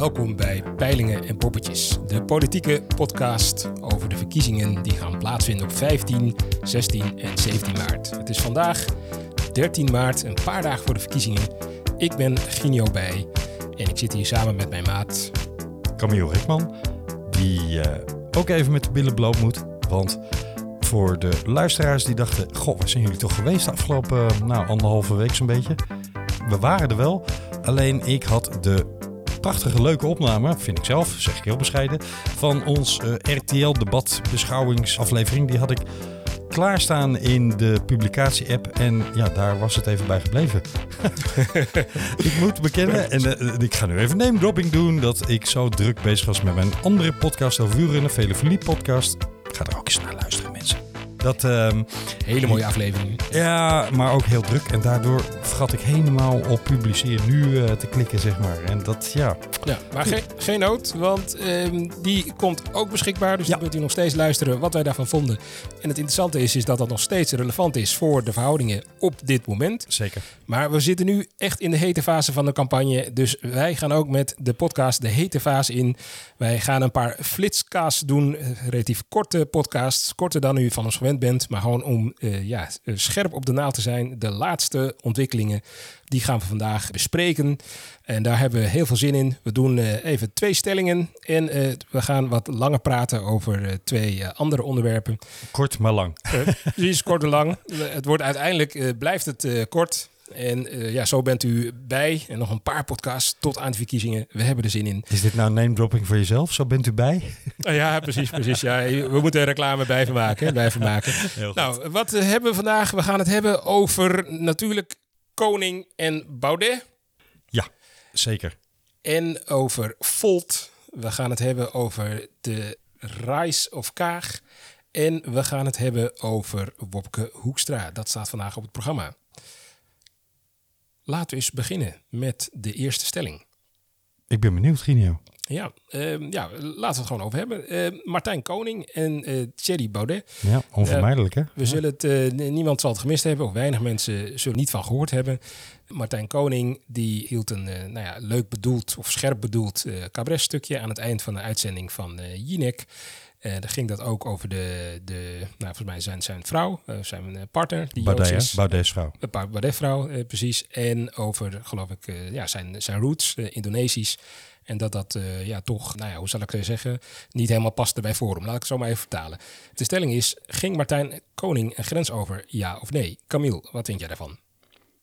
Welkom bij Peilingen en Poppetjes, de politieke podcast over de verkiezingen die gaan plaatsvinden op 15, 16 en 17 maart. Het is vandaag 13 maart, een paar dagen voor de verkiezingen. Ik ben Ginio Bij en ik zit hier samen met mijn maat Camille Rikman, die eh, ook even met de billen bloot moet. Want voor de luisteraars die dachten, goh, waar zijn jullie toch geweest de afgelopen nou, anderhalve week zo'n beetje? We waren er wel, alleen ik had de prachtige leuke opname, vind ik zelf, zeg ik heel bescheiden, van ons eh, RTL-debat beschouwingsaflevering. Die had ik klaarstaan in de publicatie-app en ja, daar was het even bij gebleven. ik moet bekennen, en eh, ik ga nu even name dropping doen, dat ik zo druk bezig was met mijn andere podcast over Vele Verliep podcast. Ik ga er ook eens naar luisteren. Dat, ehm, hele mooie aflevering. ja, maar ook heel druk. En daardoor vergat ik helemaal op publiceer nu eh, te klikken, zeg maar. En dat, ja. Ja, maar geen, geen nood, want ehm, die komt ook beschikbaar. Dus Ja. dan kunt u nog steeds luisteren wat wij daarvan vonden. En het interessante is, is dat dat nog steeds relevant is voor de verhoudingen op dit moment. Zeker. Maar we zitten nu echt in de hete fase van de campagne. Dus wij gaan ook met de podcast de hete fase in. Wij gaan een paar flitscasts doen. Relatief korte podcasts. Korter dan u van ons gewend bent. Maar gewoon om eh, ja, eh, scherp op de naald te zijn. De laatste ontwikkelingen, die gaan we vandaag bespreken. En daar hebben we heel veel zin in. We doen eh, even twee stellingen. En we gaan wat langer praten over twee andere onderwerpen. Kort maar lang. Precies, kort en lang. Het wordt uiteindelijk, blijft het kort. En eh, ja, zo bent u bij. En nog een paar podcasts tot aan de verkiezingen. We hebben er zin in. Is dit nou name dropping voor jezelf? Zo bent u bij? Ah, ja, precies, precies. Ja, we moeten er reclame bij maken. Blijven maken. Nou, wat hebben we vandaag? We gaan het hebben over natuurlijk Koning en Baudet. Ja, zeker. En over Volt. We gaan het hebben over de Rise of Kaag. En we gaan het hebben over Wopke Hoekstra. Dat staat vandaag op het programma. Laten we eens beginnen met de eerste stelling. Ik ben benieuwd, Ginio. Ja, ehm, ja laten we het gewoon over hebben. Ehm, Martijn Koning en eh Thierry Baudet. Ja, onvermijdelijk hè? We zullen het, eh, niemand zal het gemist hebben, of weinig mensen zullen niet van gehoord hebben. Martijn Koning die hield een eh, nou ja, leuk bedoeld of scherp bedoeld eh cabaretstukje aan het eind van de uitzending van eh Jinek. Eh daar ging dat ook over de, de nou, volgens mij zijn, zijn vrouw, zijn partner, die Baudet, is. Baudet's vrouw. Baudet-vrouw, eh, precies. En over, geloof ik, ja, zijn, zijn roots, Indonesisch. En dat dat ja, toch, nou ja, hoe zal ik zeggen, niet helemaal paste bij Forum. Laat ik het zo maar even vertalen. De stelling is, ging Martijn Koning een grens over, ja of nee? Camille, wat vind jij daarvan?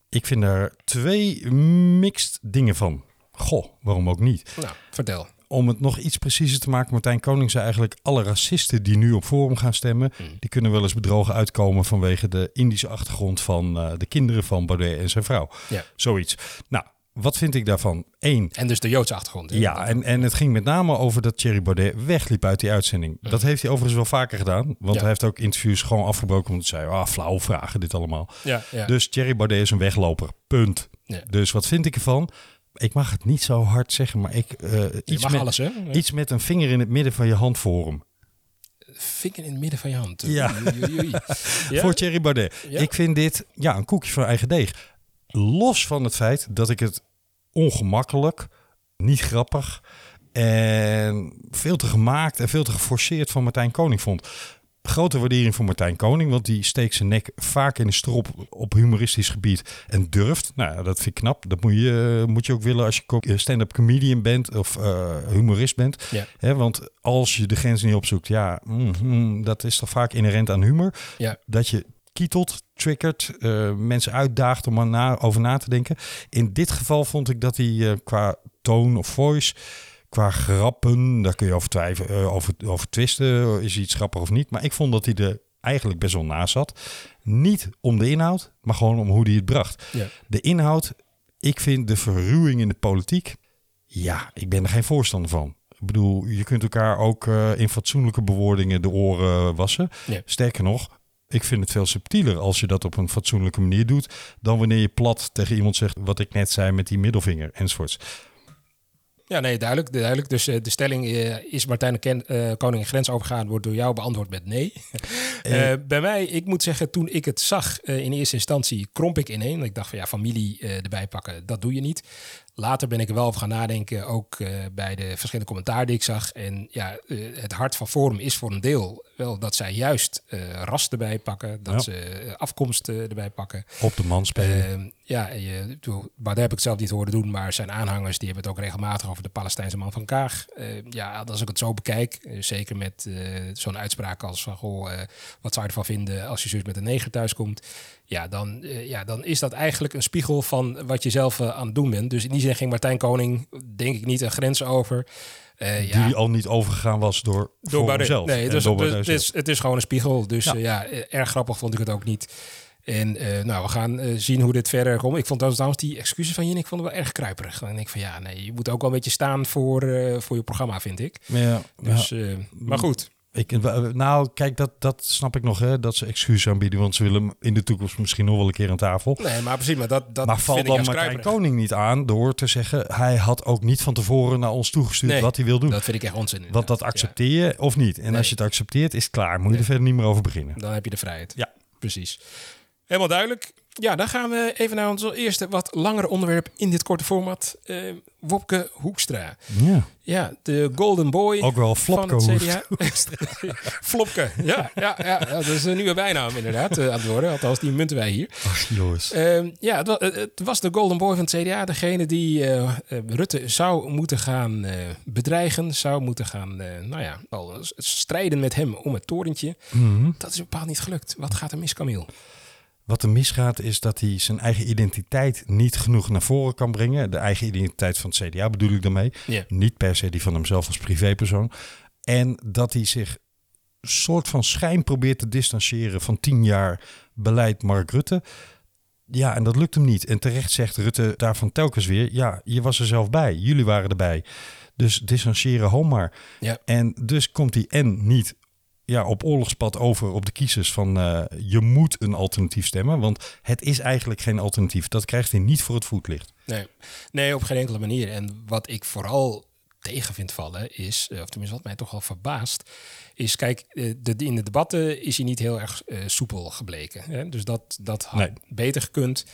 Ik vind daar twee mixed dingen van. Goh, waarom ook niet? Nou, vertel. Om het nog iets preciezer te maken, Martijn Koning zei eigenlijk... alle racisten die nu op Forum gaan stemmen... Hmm. die kunnen wel eens bedrogen uitkomen... vanwege de Indische achtergrond van eh, de kinderen van Baudet en zijn vrouw. Ja. Zoiets. Nou, wat vind ik daarvan? Eén, En dus de Joodse achtergrond. hè? Ja, en, en het ging met name over dat Thierry Baudet wegliep uit die uitzending. Dat heeft hij overigens wel vaker gedaan. Want Mhm. Ja. hij heeft ook interviews gewoon afgebroken omdat hij zei... ah, flauw vragen dit allemaal. ja, ja. Dus Thierry Baudet is een wegloper. Punt. Dus wat vind ik ervan? Ik mag het niet zo hard zeggen, maar ik... eh, iets, met, alles, hè? iets met een vinger in het midden van je hand voor hem. Vinger in het midden van je hand. Ja. Voor Thierry Baudet. Ja. Ik vind dit ja, een koekje van eigen deeg. Los van het feit dat ik het ongemakkelijk, niet grappig en veel te gemaakt en veel te geforceerd van Martijn Koning vond. Grote waardering voor Martijn Koning, want die steekt zijn nek vaak in de strop op humoristisch gebied en durft. Nou, ja, dat vind ik knap. Dat moet je, moet je ook willen als je stand-up comedian bent of eh, humorist bent. Ja. Want als je de grens niet opzoekt, ja, mm, mm, dat is toch vaak inherent aan humor Ja. dat je kietelt, triggert, eh, mensen uitdaagt om er na, over na te denken. In dit geval vond ik dat hij eh, qua toon of voice, qua grappen, daar kun je over twijfelen, eh, over, over twisten, is iets grappig of niet. Maar ik vond dat hij er eigenlijk best wel naast zat. Niet om de inhoud, maar gewoon om hoe hij het bracht. Ja. De inhoud, ik vind de verruwing in de politiek, ja, ik ben er geen voorstander van. Ik bedoel, je kunt elkaar ook in fatsoenlijke bewoordingen de oren wassen. Ja. Sterker nog, ik vind het veel subtieler als je dat op een fatsoenlijke manier doet... dan wanneer je plat tegen iemand zegt wat ik net zei met die middelvinger enzovoorts. Ja, nee, duidelijk. duidelijk. Dus eh, de stelling eh, is Martijn Ken, eh, Koning een grens overgaan, wordt door jou beantwoord met nee. Bij mij, ik moet zeggen, toen ik het zag in eerste instantie, kromp ik ineen. Ik dacht van ja, familie erbij pakken, dat doe je niet. Later ben ik er wel over gaan nadenken, ook eh, bij de verschillende commentaar die ik zag. En ja, eh, het hart van Forum is voor een deel wel dat zij juist uh, ras erbij pakken, dat Ja. ze afkomst erbij pakken. Op de man spelen. Ehm, ja, je, maar daar heb ik zelf niet horen doen. Maar zijn aanhangers die hebben het ook regelmatig over de Palestijnse man van Kaag. Ehm, ja, als ik het zo bekijk, zeker met zo'n uitspraak als van goh, wat zou je ervan vinden als je zus met een neger thuiskomt? Ja, dan, ja, dan is dat eigenlijk een spiegel van wat je zelf aan het doen bent. Dus in die zin ging Martijn Koning, denk ik, niet een grens over. Eh, ja, Die al niet overgegaan was door, door zelf. Nee, En dus, door dus het, is, het gewoon een spiegel. Dus Ja. ja, ja eh, erg grappig vond ik het ook niet. En eh, nou, we gaan eh, zien hoe dit verder komt. Ik vond dat trouwens die excuses van Jin, ik vond het wel erg kruiperig. En ik denk van ja, nee, je moet ook wel een beetje staan voor, eh, voor je programma, vind ik. Ja, ja. Dus, eh, maar goed. Ik, nou, kijk, dat, dat snap ik nog, hè, dat ze excuses aanbieden. Want ze willen in de toekomst misschien nog wel een keer aan tafel. Nee, maar precies, maar dat, dat maar valt dan Martijn. Koning niet aan door te zeggen... hij had ook niet van tevoren naar ons toegestuurd Nee, wat hij wil doen. Dat vind ik echt onzin. Want dat accepteer je of niet. En Nee. als je het accepteert, is het klaar. Moet je er verder niet meer over beginnen. Dan heb je de vrijheid. Ja. Precies. Helemaal duidelijk. Ja, dan gaan we even naar ons eerste wat langere onderwerp in dit korte format. Eh, Wopke Hoekstra. Ja. Ja, de golden boy Ook wel van Flopke het CDA. Flopke, ja, ja, ja, ja, dat is een nieuwe bijnaam inderdaad eh, aan het worden. Althans, die munten wij hier. Ach, jongens. Ehm, ja, het wa- het, het was de golden boy van het CDA. Degene die eh, eh, Rutte zou moeten gaan eh, bedreigen. Zou moeten gaan, eh, nou ja, al strijden met hem om het torentje. Mhm. Dat is bepaald niet gelukt. Wat gaat er mis, Camille? Wat er misgaat is dat hij zijn eigen identiteit niet genoeg naar voren kan brengen. De eigen identiteit van het CDA bedoel ik daarmee. Niet per se die van hemzelf als privépersoon. En dat hij zich soort van schijn probeert te distancieren van tien jaar beleid Mark Rutte. Ja, en dat lukt hem niet. En terecht zegt Rutte daarvan telkens weer... ja, je was er zelf bij. Jullie waren erbij. Dus distancieren hom maar. Ja. En dus komt hij en niet ja, op oorlogspad over op de kiezers van... eh, je moet een alternatief stemmen. Want het is eigenlijk geen alternatief. Dat krijgt hij niet voor het voetlicht. Nee. nee, op geen enkele manier. En wat ik vooral tegen vind vallen is, eh, of tenminste wat mij toch wel verbaast, is kijk, eh, de, in de debatten is hij niet heel erg eh, soepel gebleken. Hè? Dus dat, dat had Nee. beter gekund.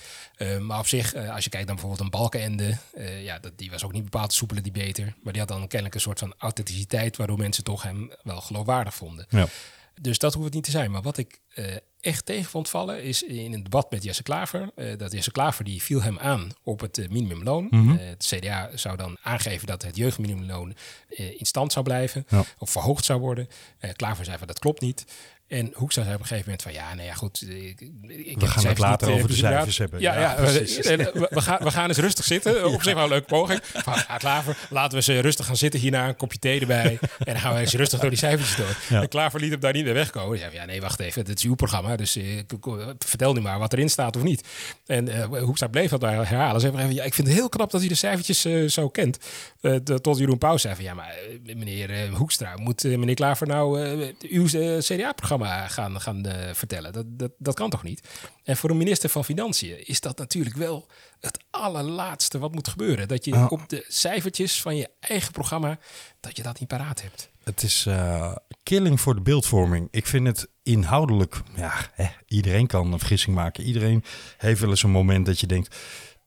Maar op zich, als je kijkt dan bijvoorbeeld een Balkenende, ja, dat, die was ook niet bepaald soepele die beter. Maar die had dan kennelijk een soort van authenticiteit, waardoor mensen toch hem wel geloofwaardig vonden. Ja. Dus dat hoeft het niet te zijn. Maar wat ik eh, echt tegen vond vallen is in een debat met Jesse Klaver. eh, dat Jesse Klaver die viel hem aan op het eh, minimumloon. Eh, het CDA zou dan aangeven dat het jeugdminimumloon in stand zou blijven. Ja. Of verhoogd zou worden. Klaver zei van dat klopt niet. En Hoekstra zei op een gegeven moment van ja, nou ja goed. eh, Ik, de gaan het cijfers later niet, eh, over de cijfers hebben. Ja, Ja, ja, precies. we, we, we gaan, we gaan eens rustig zitten. Op zich wel een leuke poging. Van, ja, Klaver, laten we ze rustig gaan zitten hierna, een kopje thee erbij. En dan gaan we eens rustig door die cijfertjes door. Ja. En Klaver liet hem daar niet meer wegkomen. Van, ja, nee, wacht even, dit is uw programma. Dus eh, vertel nu maar wat erin staat of niet. En eh Hoekstra bleef dat maar herhalen. Ze even, ja, ik vind het heel knap dat hij de cijfertjes eh, zo kent. Eh, tot Jeroen Pauw zei van, ja, maar eh, meneer eh, Hoekstra, moet eh, meneer Klaver nou eh, uw eh, Gaan, gaan eh, vertellen? Dat, dat, dat kan toch niet? En voor een minister van Financiën is dat natuurlijk wel het allerlaatste wat moet gebeuren. Dat je op de cijfertjes van je eigen programma, dat je dat niet paraat hebt. Het is eh, killing voor de beeldvorming. Ik vind het inhoudelijk... Ja, hè, iedereen kan een vergissing maken. Iedereen heeft wel eens een moment dat je denkt...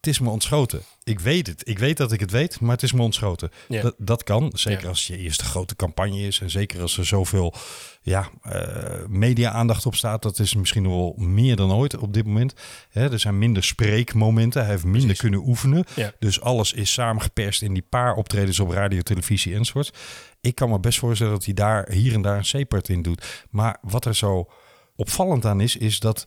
Het is me ontschoten. Ik weet het. Ik weet dat ik het weet, maar het is me ontschoten. Ja. Dat, dat kan. Zeker Ja. als je eerste grote campagne is. En zeker als er zoveel ja, eh, media-aandacht op staat. Dat is misschien wel meer dan ooit op dit moment. Hè, er zijn minder spreekmomenten. Hij heeft minder Precies. kunnen oefenen. Ja. Dus alles is samengeperst in die paar optredens op radio, televisie enzovoort. Ik kan me best voorstellen dat hij daar hier en daar een separt in doet. Maar wat er zo opvallend aan is, is dat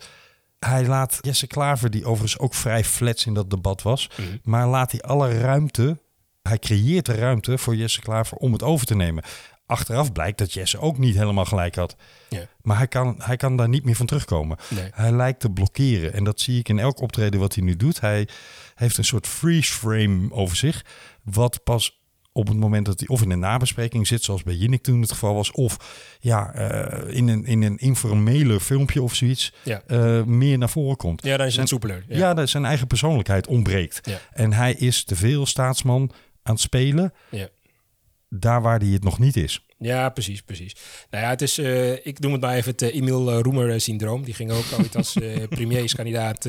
hij laat Jesse Klaver, die overigens ook vrij flats in dat debat was, Mhm. maar laat hij alle ruimte, hij creëert de ruimte voor Jesse Klaver om het over te nemen. Achteraf blijkt dat Jesse ook niet helemaal gelijk had. Ja. Maar hij kan, hij kan daar niet meer van terugkomen. Nee. Hij lijkt te blokkeren. En dat zie ik in elk optreden wat hij nu doet. Hij heeft een soort freeze frame over zich. Wat pas op het moment dat hij of in een nabespreking zit, zoals bij Jinnik toen het geval was, of ja, eh, in, een, in een informele filmpje of zoiets, Ja. eh, meer naar voren komt. Ja, dan is Zijn- het soepeler. Ja, dat zijn eigen persoonlijkheid ontbreekt. Ja. En hij is te veel staatsman aan het spelen Ja. daar waar hij het nog niet is. Ja, precies, precies. Nou ja, het is, uh, ik noem het maar even het uh, Emiel uh, Roemer-syndroom. Die ging ook ooit als premierskandidaat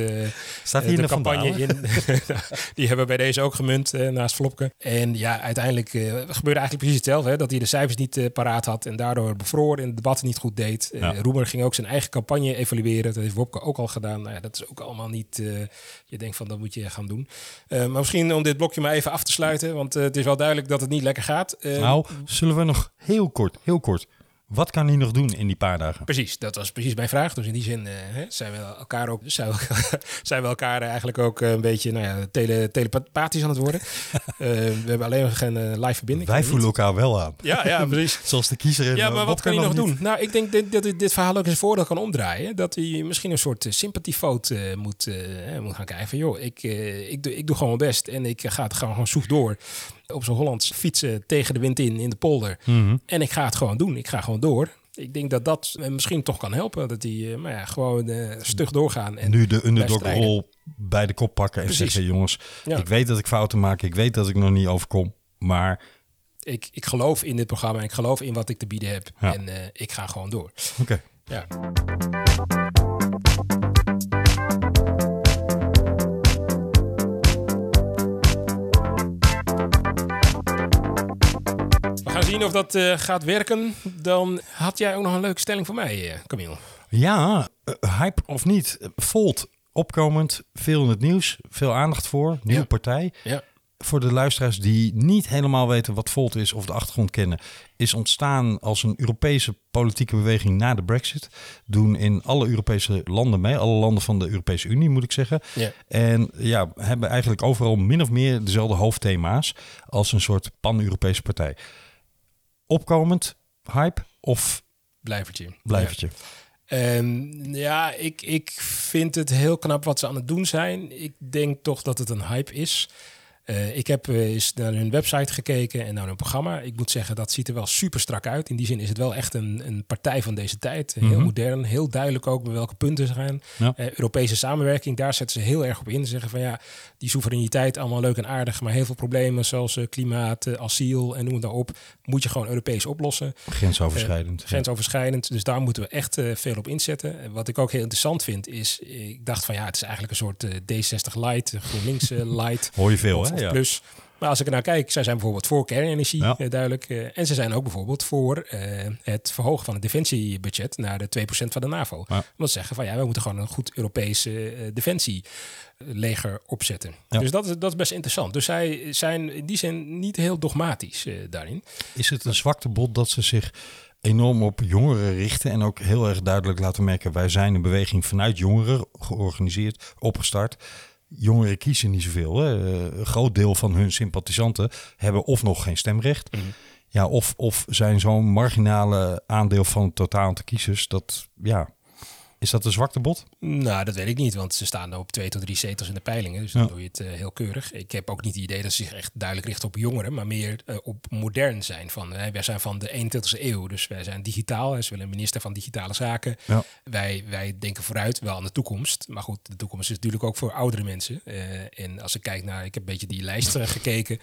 Staat hier de in de campagne in. die hebben bij deze ook gemunt naast Flopke. En ja, uiteindelijk gebeurde eigenlijk precies hetzelfde. Hè, dat hij de cijfers niet paraat had en daardoor bevroor en het debat niet goed deed. Ja. Roemer ging ook zijn eigen campagne evalueren. Dat heeft Wopke ook al gedaan. Nou ja, dat is ook allemaal niet... je denkt van, dat moet je gaan doen. maar misschien om dit blokje maar even af te sluiten. Want het is wel duidelijk dat het niet lekker gaat. nou, zullen we nog heel kort, heel kort. Wat kan hij nog doen in die paar dagen? Precies, dat was precies mijn vraag. Dus in die zin uh, zijn we elkaar ook, zijn we, zijn we elkaar eigenlijk ook een beetje nou ja, tele, telepathisch aan het worden. uh, we hebben alleen geen live verbinding. Wij voelen elkaar wel aan. Ja, ja, precies. Zoals de kiezer in Ja, maar wat kan hij nog doen? Nou, ik denk dat, dat dit, verhaal ook eens voordeel kan omdraaien. Dat hij misschien een soort sympathiefoot moet, moet gaan kijken. Van, joh, ik, ik, doe, ik doe gewoon mijn best en ik ga het gewoon, gewoon zoek door op zo'n Hollands fietsen tegen de wind in, in de polder. Mhm. En ik ga het gewoon doen. Ik ga gewoon door. Ik denk dat dat misschien toch kan helpen. Dat die maar ja, gewoon uh, stug doorgaan. En nu de underdog-rol bij de kop pakken en Precies. zeggen... jongens, Ja. ik weet dat ik fouten maak. Ik weet dat ik nog niet overkom. Maar ik, ik geloof in dit programma. Ik geloof in wat ik te bieden heb. Ja. En uh, ik ga gewoon door. oké. Ja. Zien of dat eh, gaat werken. Dan had jij ook nog een leuke stelling voor mij, eh, Camille. Ja, eh, hype of niet. Volt, opkomend, veel in het nieuws, veel aandacht voor. Nieuwe Ja. partij. Ja. Voor de luisteraars die niet helemaal weten wat Volt is of de achtergrond kennen, is ontstaan als een Europese politieke beweging na de Brexit. Doen in alle Europese landen mee, alle landen van de Europese Unie moet ik zeggen. Ja. En ja, hebben eigenlijk overal min of meer dezelfde hoofdthema's als een soort pan-Europese partij. Opkomend, hype of Blijvertje. blijvertje? Ehm, ja, ik, ik vind het heel knap wat ze aan het doen zijn. Ik denk toch dat het een hype is. Eh, ik heb eh, eens naar hun website gekeken en naar hun programma. Ik moet zeggen, dat ziet er wel super strak uit. In die zin is het wel echt een, een partij van deze tijd. Heel Mhm. modern, heel duidelijk ook met welke punten ze gaan. Ja. Eh, Europese samenwerking, daar zetten ze heel erg op in. Ze zeggen van ja, die soevereiniteit allemaal leuk en aardig, maar heel veel problemen zoals klimaat, asiel en noem het maar op, moet je gewoon Europees oplossen. Grensoverschrijdend. Grensoverschrijdend. Dus daar moeten we echt veel op inzetten. En wat ik ook heel interessant vind, is... Ik dacht van ja, het is eigenlijk een soort eh, D60 Light, GroenLinks Light. Hoor je veel, hè? Ja. plus. Maar als ik er naar kijk, zij zijn bijvoorbeeld voor kernenergie, Ja. eh, duidelijk. eh, en ze zijn ook bijvoorbeeld voor eh, het verhogen van het defensiebudget naar de 2% van de NAVO. Ja. Omdat ze zeggen van ja, we moeten gewoon een goed Europese eh, defensieleger opzetten. Ja. Dus dat is, dat is best interessant. Dus zij zijn in die zin niet heel dogmatisch daarin. Is het een zwaktebod dat ze zich enorm op jongeren richten en ook heel erg duidelijk laten merken: wij zijn een beweging vanuit jongeren georganiseerd, opgestart. Jongeren kiezen niet zoveel. Hè. Een groot deel van hun sympathisanten hebben of nog geen stemrecht, Mhm. ja, of, of zijn zo'n marginale aandeel van het totaal aantal kiezers. Dat ja, is dat een zwaktebod? Nou, dat weet ik niet, want ze staan op twee tot drie zetels in de peilingen. Dus dan Ja. doe je het eh, heel keurig. Ik heb ook niet het idee dat ze zich echt duidelijk richten op jongeren, maar meer eh, op modern zijn. Van, eh, wij zijn van de 21ste eeuw, dus wij zijn digitaal. Hè, Ze willen een minister van Digitale Zaken. Ja. Wij, wij denken vooruit, wel aan de toekomst. Maar goed, de toekomst is natuurlijk ook voor oudere mensen. En als ik kijk naar, ik heb een beetje die lijst gekeken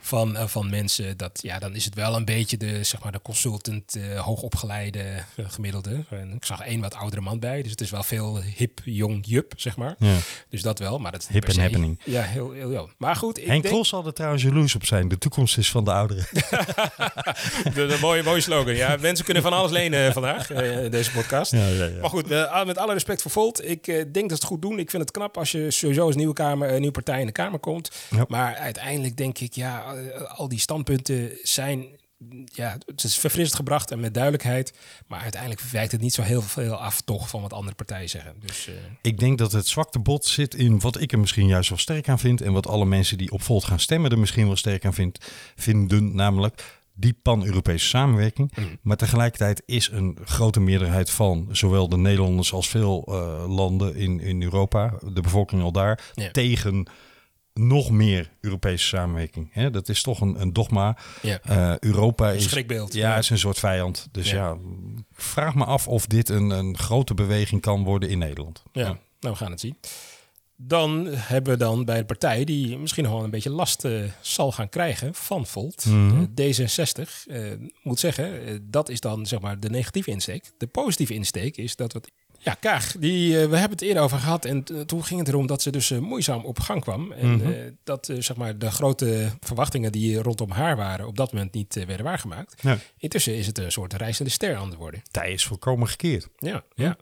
van, van mensen. Dat, ja, dan is het wel een beetje de, zeg maar, de consultant, hoogopgeleide gemiddelde. En ik zag één wat oudere man bij, dus het is wel veel hip, jong, jup, zeg maar. Ja. Dus dat wel, maar dat is Hip en happening. Ja, heel, heel, heel. Maar goed, ik Henk denk... Zal er trouwens jaloers op zijn. De toekomst is van de ouderen. De, de mooie, mooie slogan. Ja, mensen kunnen van alles lenen vandaag, eh, deze podcast. ja, ja, ja. Maar goed, eh, met alle respect voor Volt. Ik eh, denk dat ze het goed doen. Ik vind het knap als je sowieso als nieuwe, kamer, eh, nieuwe partij in de Kamer komt. Ja. Maar uiteindelijk denk ik, ja, eh, al die standpunten zijn... Ja, het is verfrissend gebracht en met duidelijkheid. Maar uiteindelijk wijkt het niet zo heel veel af toch van wat andere partijen zeggen. Dus eh, Ik denk dat het zwaktebod zit in wat ik er misschien juist wel sterk aan vind. En wat alle mensen die op Volt gaan stemmen er misschien wel sterk aan vindt, vinden. Namelijk die pan-Europese samenwerking. Mm. Maar tegelijkertijd is een grote meerderheid van zowel de Nederlanders als veel eh, landen in, in Europa, de bevolking al daar, Ja. tegen nog meer Europese samenwerking. Hè, dat is toch een, een dogma. ja, Eh, Europa een is schrikbeeld. ja, is een soort vijand. Dus Ja. ja, vraag me af of dit een, een grote beweging kan worden in Nederland. Ja, nou we gaan het zien. dan hebben we dan bij de partij die misschien nog wel een beetje last uh, zal gaan krijgen van Volt, Mhm. uh, D66, uh, moet zeggen, dat is dan zeg maar de negatieve insteek. De positieve insteek is dat we ja, Kaag, die, uh, we hebben het eerder over gehad. En toen ging het erom dat ze dus uh, moeizaam op gang kwam. En Mhm. dat zeg maar de grote verwachtingen die rondom haar waren... op dat moment niet werden waargemaakt. Intussen is het een soort reizende ster aan het worden. Tij is volkomen gekeerd. Ja, ja.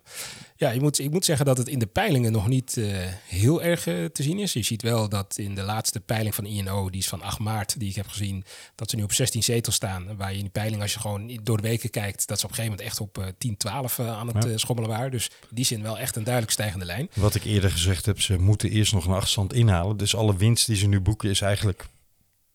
Ja je moet, ik moet zeggen dat het in de peilingen nog niet uh, heel erg uh, te zien is. Je ziet wel dat in de laatste peiling van INO, die is van 8 maart, die ik heb gezien, dat ze nu op 16 zetels staan. Waar je in die peiling, als je gewoon door de weken kijkt, dat ze op een gegeven moment echt op uh, 10, 12 aan het ja. schommelen waren. Dus in die zin wel echt een duidelijk stijgende lijn. Wat ik eerder gezegd heb, ze moeten eerst nog een achterstand inhalen. Dus alle winst die ze nu boeken is eigenlijk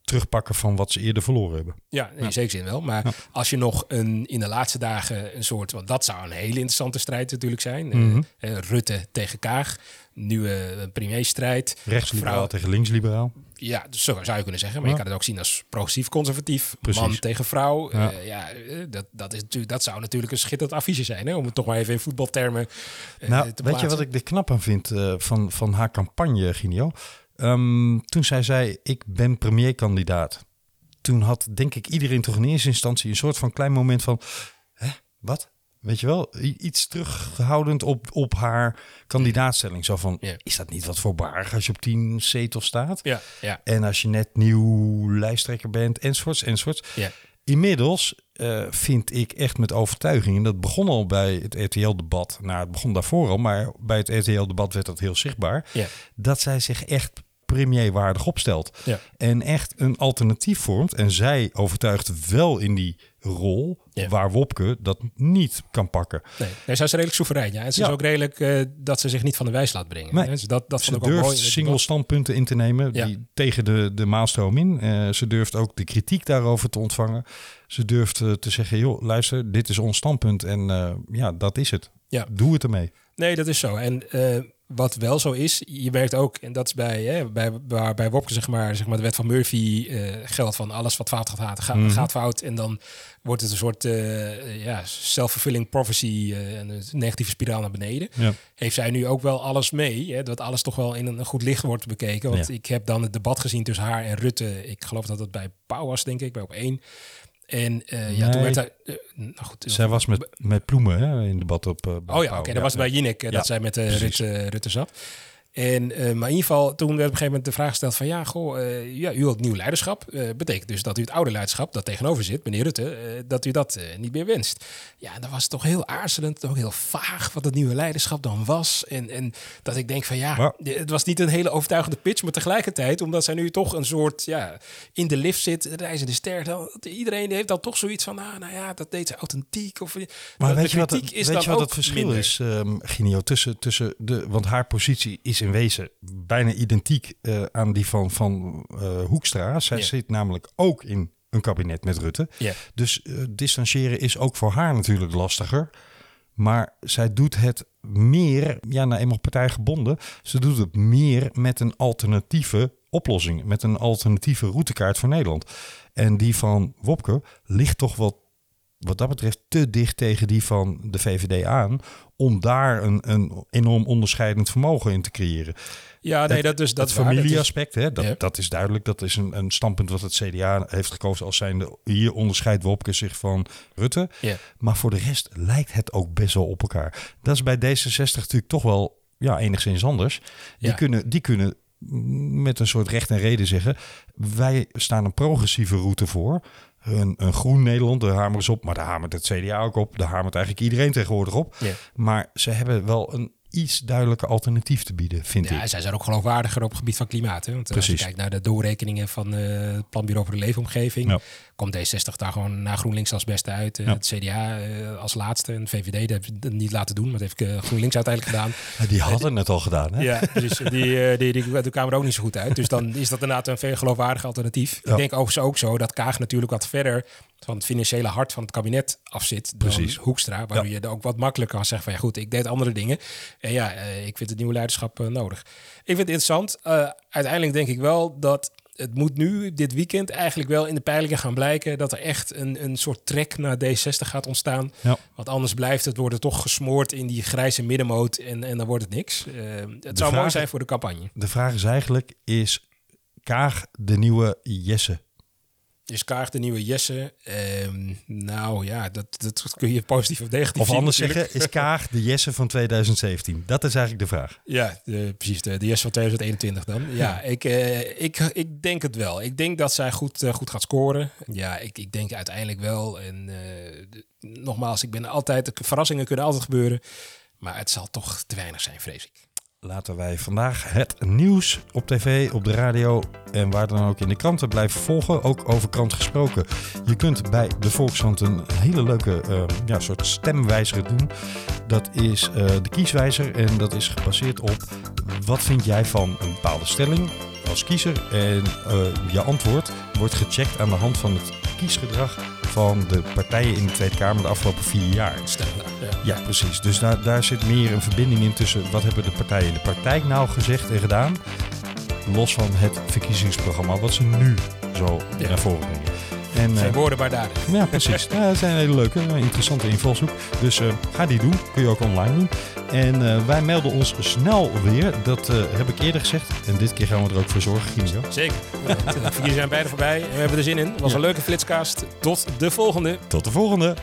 terugpakken van wat ze eerder verloren hebben. Ja, in ja. zeker zin wel. Maar ja. als je nog een, in de laatste dagen een soort... Want dat zou een hele interessante strijd natuurlijk zijn. Mm -hmm. uh, Rutte tegen Kaag. Nieuwe premierstrijd. Rechtsliberaal vrouw... tegen linksliberaal. Ja, dus zo zou je kunnen zeggen. Maar Ja. je kan het ook zien als progressief-conservatief. Man tegen vrouw. Ja. Uh, ja, dat, dat, is natuurlijk, dat zou natuurlijk een schitterend affiche zijn. Hè? Om het toch maar even in voetbaltermen uh, Nou, te weet je wat ik er knap aan vind van, van haar campagne, Ginio? Um, toen zij zei, ik ben premierkandidaat. Toen had, denk ik, iedereen toch in eerste instantie een soort van klein moment van... Hè, wat? Weet je wel, iets terughoudend op, op haar kandidaatstelling. Zo van, Ja. is dat niet wat voorbarig als je op tien zetels staat? Ja, ja, En als je net nieuw lijsttrekker bent, enzovoorts, enzovoorts. ja. Inmiddels uh, vind ik echt met overtuiging, en dat begon al bij het RTL-debat, nou het begon daarvoor al, maar bij het RTL-debat werd dat heel zichtbaar, Ja. dat zij zich echt premierwaardig opstelt. Ja. En echt een alternatief vormt. En zij overtuigt wel in die rol Ja. waar Wopke dat niet kan pakken. Nee, nee, zij is redelijk soeverein. Ja. En ze Ja. is ook redelijk eh, dat ze zich niet van de wijs laat brengen. Nee. Dus dat, dat Ze durft mooi. single standpunten in te nemen die tegen de, de maalstroom in. Eh, ze durft ook de kritiek daarover te ontvangen. Ze durft eh, te zeggen, joh, luister, dit is ons standpunt en ja, dat is het. Ja. Doe het ermee. Nee, dat is zo. En wat wel zo is, je merkt ook, en dat is bij, hè, bij, waar bij Wopke zeg maar, zeg maar de wet van Murphy eh, geldt van alles wat fout gaat, gaat, Mhm. gaat fout. En dan wordt het een soort eh, ja, self-fulfilling prophecy, en een negatieve spiraal naar beneden. Ja. Heeft zij nu ook wel alles mee, hè, dat alles toch wel in een goed licht wordt bekeken. Want Ja. ik heb dan het debat gezien tussen haar en Rutte. Ik geloof dat het bij Pauw was, denk ik, bij op één. En eh, ja, toen werd hij... eh, nou goed, Zij was met, met Ploemen hè, in debat op... eh, Oh ja, oké. dat was bij Jinek dat zij met. Rutte, Rutte zat. En, eh, maar in ieder geval, toen werd op een gegeven moment de vraag gesteld van... ja, goh, eh, ja, u had nieuw leiderschap. Eh, betekent dus dat u het oude leiderschap dat tegenover zit, meneer Rutte... dat u dat niet meer wenst. Ja, dat was toch heel aarzelend, ook heel vaag wat het nieuwe leiderschap dan was. En, en dat ik denk van ja, Maar- het was niet een hele overtuigende pitch... maar tegelijkertijd, omdat zij nu toch een soort ja, in de lift zit... reizende ster, dan, iedereen heeft dan toch zoiets van... ah, nou ja, dat deed ze authentiek. Of, Maar weet je wat, het, kritiek is weet dan je wat ook het verschil is, um, Ginio, tussen, tussen de... Want haar positie is in wezen bijna identiek eh, aan die van, van eh, Hoekstra. Zij zit namelijk ook in een kabinet met Rutte. Dus eh, distancieren is ook voor haar natuurlijk lastiger. Maar zij doet het meer, ja, nou eenmaal partijgebonden. Ze doet het meer met een alternatieve oplossing. Met een alternatieve routekaart voor Nederland. En die van Wopke ligt toch wat, wat dat betreft te dicht tegen die van de VVD aan. Om daar een, een enorm onderscheidend vermogen in te creëren. Ja, nee, Het- dat, dat het is. Dat familieaspect, hè, dat, Ja. dat is duidelijk. Dat is een, een standpunt wat het CDA heeft gekozen als zijnde... hier onderscheidt Wopke zich van Rutte. Ja. Maar voor de rest lijkt het ook best wel op elkaar. Dat is bij D66 natuurlijk toch wel ja, enigszins anders. Die, Ja. kunnen, die kunnen met een soort recht en reden zeggen... wij staan een progressieve route voor... Een, een groen Nederland, daar hameren ze op. Maar daar hamert het CDA ook op. Daar hamert eigenlijk iedereen tegenwoordig op. Maar ze hebben wel een iets duidelijker alternatief te bieden, vind Ja, ik. zij zijn ook geloofwaardiger op het gebied van klimaat. Hè? Want eh, als je Precies. kijkt naar de doorrekeningen van eh, het Planbureau voor de Leefomgeving, Ja. komt D60 daar gewoon na GroenLinks als beste uit. Eh, Ja. Het CDA als laatste en de VVD, dat het niet laten doen, maar dat heeft GroenLinks uiteindelijk gedaan. Ja, die hadden het al gedaan, hè? Ja, dus die, die, die, die kwamen er ook niet zo goed uit. Dus dan is dat inderdaad een veel geloofwaardig alternatief. Ja. Ik denk ook, ook zo dat Kaag natuurlijk wat verder van het financiële hart van het kabinet afzit dan Precies. Hoekstra. Waardoor je er ook wat makkelijker kan zeggen van ja goed, ik deed andere dingen. En ja, eh, ik vind het nieuwe leiderschap eh, nodig. Ik vind het interessant. Eh, uiteindelijk denk ik wel dat het moet nu, dit weekend, eigenlijk wel in de peilingen gaan blijken dat er echt een, een soort trek naar D60 gaat ontstaan. Ja. Want anders blijft het worden toch gesmoord in die grijze middenmoot en, en dan wordt het niks. Het zou mooi zijn voor de campagne. De vraag is eigenlijk, is Kaag de nieuwe Jesse? Is Kaag de nieuwe Jesse? Ehm, nou ja, dat, dat kun je positief of negatief Of anders zeggen, is Kaag de Jesse van 2017? Dat is eigenlijk de vraag. Ja, de, precies. De, de Jesse van 2021 dan. Ja, ik, eh, ik, ik denk het wel. Ik denk dat zij goed, eh, goed gaat scoren. Ja, ik, ik denk uiteindelijk wel. En eh, de- nogmaals, ik ben altijd... Verrassingen kunnen altijd gebeuren. Maar het zal toch te weinig zijn, vrees ik. Laten wij vandaag het nieuws op tv, op de radio en waar dan ook in de kranten blijven volgen. Ook over krant gesproken. Je kunt bij de Volkskrant een hele leuke eh, ja, soort stemwijzer doen. Dat is eh, de kieswijzer en dat is gebaseerd op wat vind jij van een bepaalde stelling als kiezer. En eh, je antwoord wordt gecheckt aan de hand van het kiesgedrag van de partijen in de Tweede Kamer de afgelopen vier jaar. Ja, precies. Dus daar, daar zit meer een verbinding in tussen wat hebben de partijen in de praktijk nou gezegd en gedaan. Los van het verkiezingsprogramma wat ze nu zo Ja. naar voren brengen. En, Geen eh, woorden maar daar. ja, precies. Ja, dat zijn een hele leuke, interessante invalshoek. Dus eh, ga die doen. Kun je ook online doen. En eh, wij melden ons snel weer. Dat heb ik eerder gezegd. En dit keer gaan we er ook voor zorgen, Gino. Zeker. Verkiezingen zijn bijna voorbij. We hebben er zin in. Het was Ja. een leuke flitscast. Tot de volgende. Tot de volgende.